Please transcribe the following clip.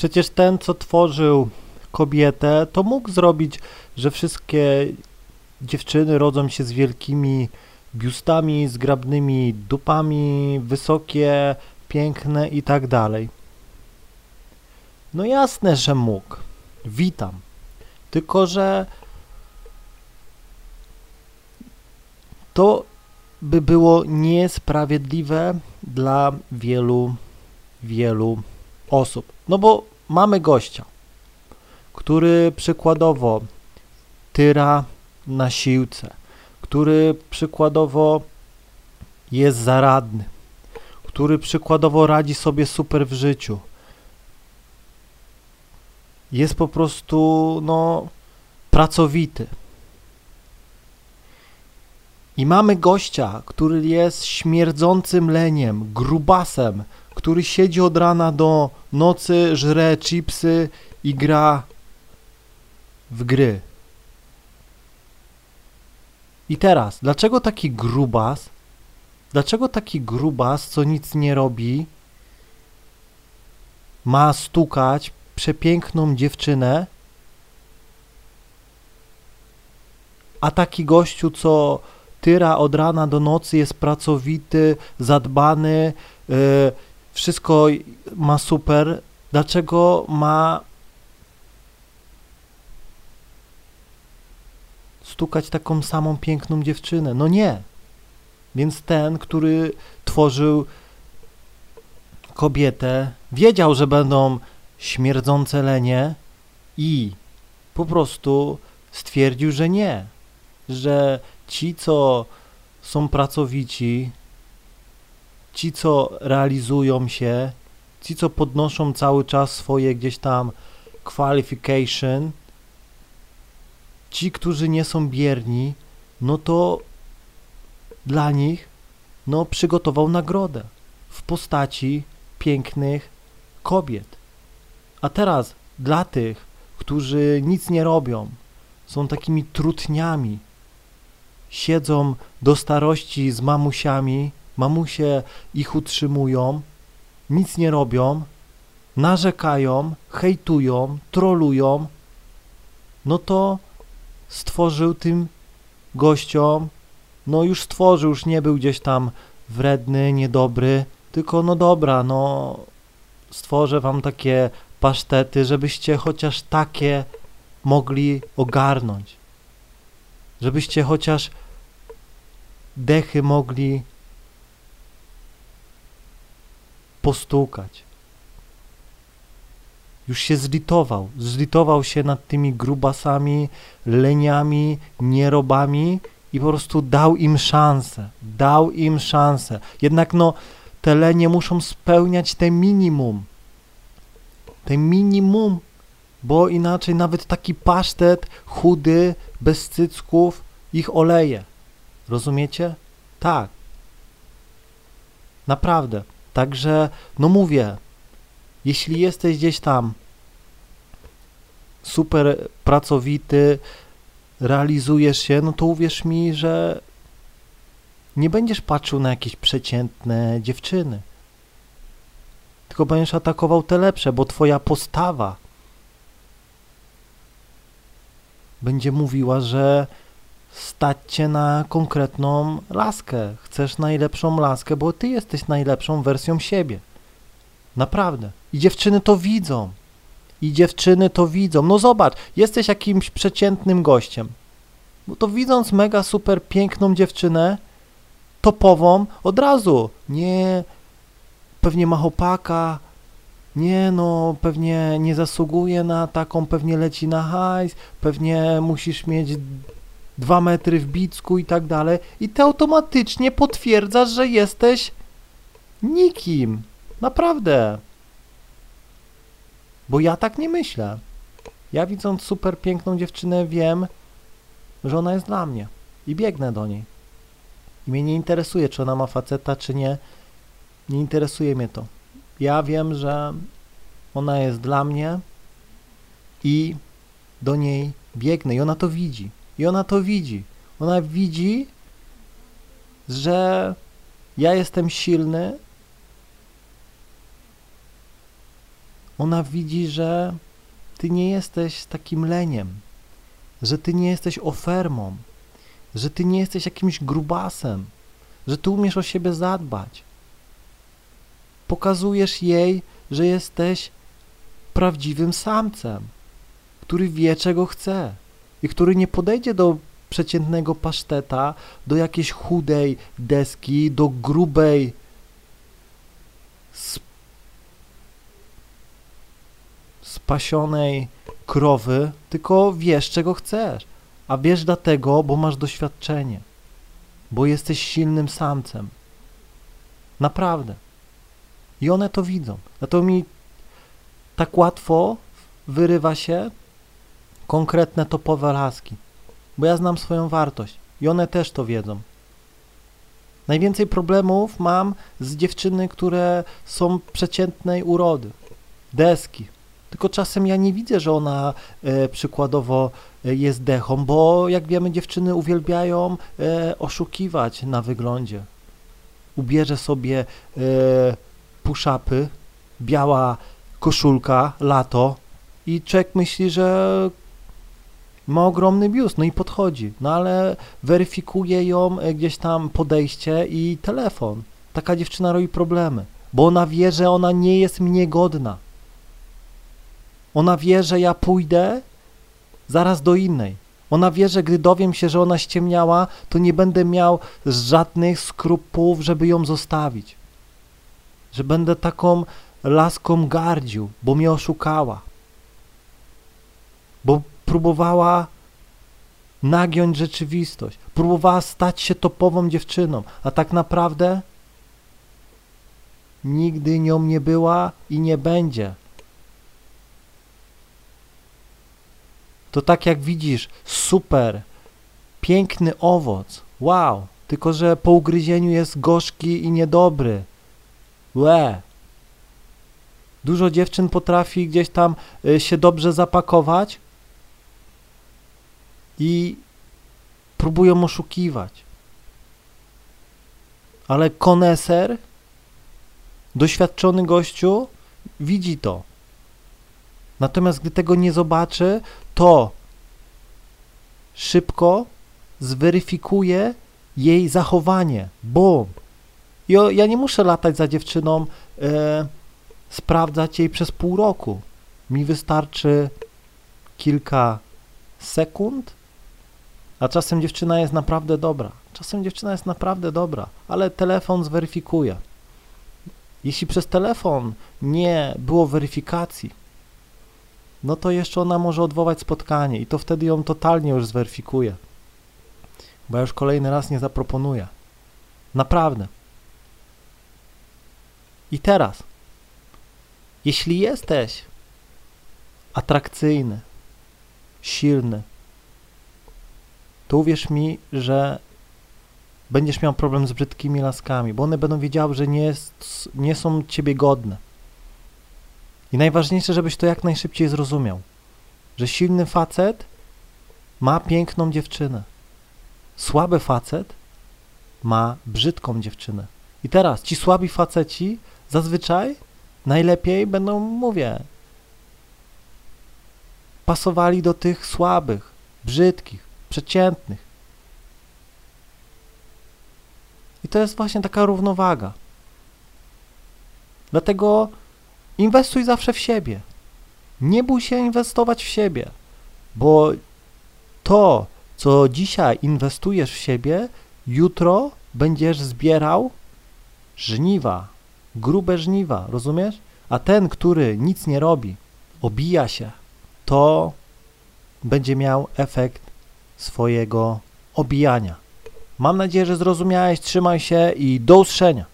Przecież ten, co tworzył kobietę, to mógł zrobić, że wszystkie dziewczyny rodzą się z wielkimi biustami, zgrabnymi dupami, wysokie, piękne i tak dalej. No jasne, że mógł. Witam. Tylko, że to by było niesprawiedliwe dla wielu, wielu osób. No bo mamy gościa, który przykładowo tyra na siłce, który przykładowo jest zaradny, który przykładowo radzi sobie super w życiu. Jest po prostu, no, pracowity. I mamy gościa, który jest śmierdzącym leniem, grubasem, który siedzi od rana do nocy, żre chipsy i gra w gry. I teraz, dlaczego taki grubas, dlaczego taki grubas, co nic nie robi, ma stukać przepiękną dziewczynę, a taki gościu, co tyra od rana do nocy, jest pracowity, zadbany, yy, wszystko ma super, dlaczego ma stukać taką samą piękną dziewczynę? No nie. Więc ten, który tworzył kobietę, wiedział, że będą śmierdzące lenie i po prostu stwierdził, że nie, że ci, co są pracowici, ci, co realizują się, ci, co podnoszą cały czas swoje gdzieś tam qualification, ci, którzy nie są bierni, no to dla nich no, przygotował nagrodę w postaci pięknych kobiet. A teraz dla tych, którzy nic nie robią, są takimi trutniami, siedzą do starości z mamusiami, mamusie ich utrzymują, nic nie robią, narzekają, hejtują, trolują, no to stworzył tym gościom, no już stworzył, już nie był gdzieś tam wredny, niedobry, tylko no dobra, no stworzę wam takie pasztety, żebyście chociaż takie mogli ogarnąć. Żebyście chociaż dechy mogli postukać. Już się zlitował. Zlitował się nad tymi grubasami, leniami, nierobami i po prostu dał im szansę. Dał im szansę. Jednak no, te lenie muszą spełniać te minimum. Te minimum, bo inaczej nawet taki pasztet chudy, bez cycków, ich oleje. Rozumiecie? Tak. Naprawdę. Także, no mówię, jeśli jesteś gdzieś tam super pracowity, realizujesz się, no to uwierz mi, że nie będziesz patrzył na jakieś przeciętne dziewczyny. Tylko będziesz atakował te lepsze, bo twoja postawa będzie mówiła, że stać cię na konkretną laskę. Chcesz najlepszą laskę, bo ty jesteś najlepszą wersją siebie. Naprawdę. I dziewczyny to widzą. I dziewczyny to widzą. No zobacz, jesteś jakimś przeciętnym gościem. No to widząc mega super piękną dziewczynę, topową, od razu, nie, pewnie ma chłopaka, nie no, pewnie nie zasługuje na taką, pewnie leci na hajs, pewnie musisz mieć dwa metry w bicku i tak dalej. I ty automatycznie potwierdzasz, że jesteś nikim. Naprawdę. Bo ja tak nie myślę. Ja widząc super piękną dziewczynę wiem, że ona jest dla mnie. I biegnę do niej. I mnie nie interesuje, czy ona ma faceta, czy nie. Nie interesuje mnie to. Ja wiem, że ona jest dla mnie i do niej biegnę i ona to widzi. I ona to widzi. Ona widzi, że ja jestem silny. ona widzi, że ty nie jesteś takim leniem, że ty nie jesteś ofermą, że ty nie jesteś jakimś grubasem, że ty umiesz o siebie zadbać. Pokazujesz jej, że jesteś prawdziwym samcem, który wie, czego chce i który nie podejdzie do przeciętnego paszteta, do jakiejś chudej deski, do grubej sp spasionej krowy, tylko wiesz, czego chcesz. A wiesz dlatego, bo masz doświadczenie, bo jesteś silnym samcem. Naprawdę. I one to widzą. Dlatego mi tak łatwo wyrywa się konkretne topowe laski, bo ja znam swoją wartość i one też to wiedzą. Najwięcej problemów mam z dziewczyny, które są przeciętnej urody, deski. Tylko czasem ja nie widzę, że ona e, przykładowo e, jest dechą, bo jak wiemy, dziewczyny uwielbiają e, oszukiwać na wyglądzie. Ubierze sobie e, push-upy, biała koszulka, lato i człowiek myśli, że ma ogromny biust, no i podchodzi, no ale weryfikuje ją e, gdzieś tam podejście i telefon. Taka dziewczyna robi problemy, bo ona wie, że ona nie jest mnie godna. Ona wie, że ja pójdę zaraz do innej. Ona wie, że gdy dowiem się, że ona ściemniała, to nie będę miał żadnych skrupułów, żeby ją zostawić. Że będę taką laską gardził, bo mnie oszukała. Bo próbowała nagiąć rzeczywistość. Próbowała stać się topową dziewczyną, a tak naprawdę nigdy nią nie była i nie będzie. To tak jak widzisz, super, piękny owoc, wow, tylko że po ugryzieniu jest gorzki i niedobry. Łe. Dużo dziewczyn potrafi gdzieś tam y, się dobrze zapakować i próbują oszukiwać. Ale koneser, doświadczony gościu, widzi to. Natomiast gdy tego nie zobaczy, to szybko zweryfikuje jej zachowanie. Bum. I ja nie muszę latać za dziewczyną, e, sprawdzać jej przez pół roku. Mi wystarczy kilka sekund, a czasem dziewczyna jest naprawdę dobra. Czasem dziewczyna jest naprawdę dobra, ale telefon zweryfikuje. Jeśli przez telefon nie było weryfikacji, no to jeszcze ona może odwołać spotkanie i to wtedy ją totalnie już zweryfikuje. Bo ja już kolejny raz nie zaproponuję. Naprawdę. I teraz, jeśli jesteś atrakcyjny, silny, to uwierz mi, że będziesz miał problem z brzydkimi laskami, bo one będą wiedziały, że nie, jest, nie są ciebie godne. I najważniejsze, żebyś to jak najszybciej zrozumiał, że silny facet ma piękną dziewczynę. Słaby facet ma brzydką dziewczynę. I teraz ci słabi faceci zazwyczaj najlepiej będą, mówię, pasowali do tych słabych, brzydkich, przeciętnych. I to jest właśnie taka równowaga. Dlatego inwestuj zawsze w siebie. Nie bój się inwestować w siebie, bo to, co dzisiaj inwestujesz w siebie, jutro będziesz zbierał żniwa, grube żniwa, rozumiesz? A ten, który nic nie robi, obija się, to będzie miał efekt swojego obijania. Mam nadzieję, że zrozumiałeś, trzymaj się i do usłyszenia.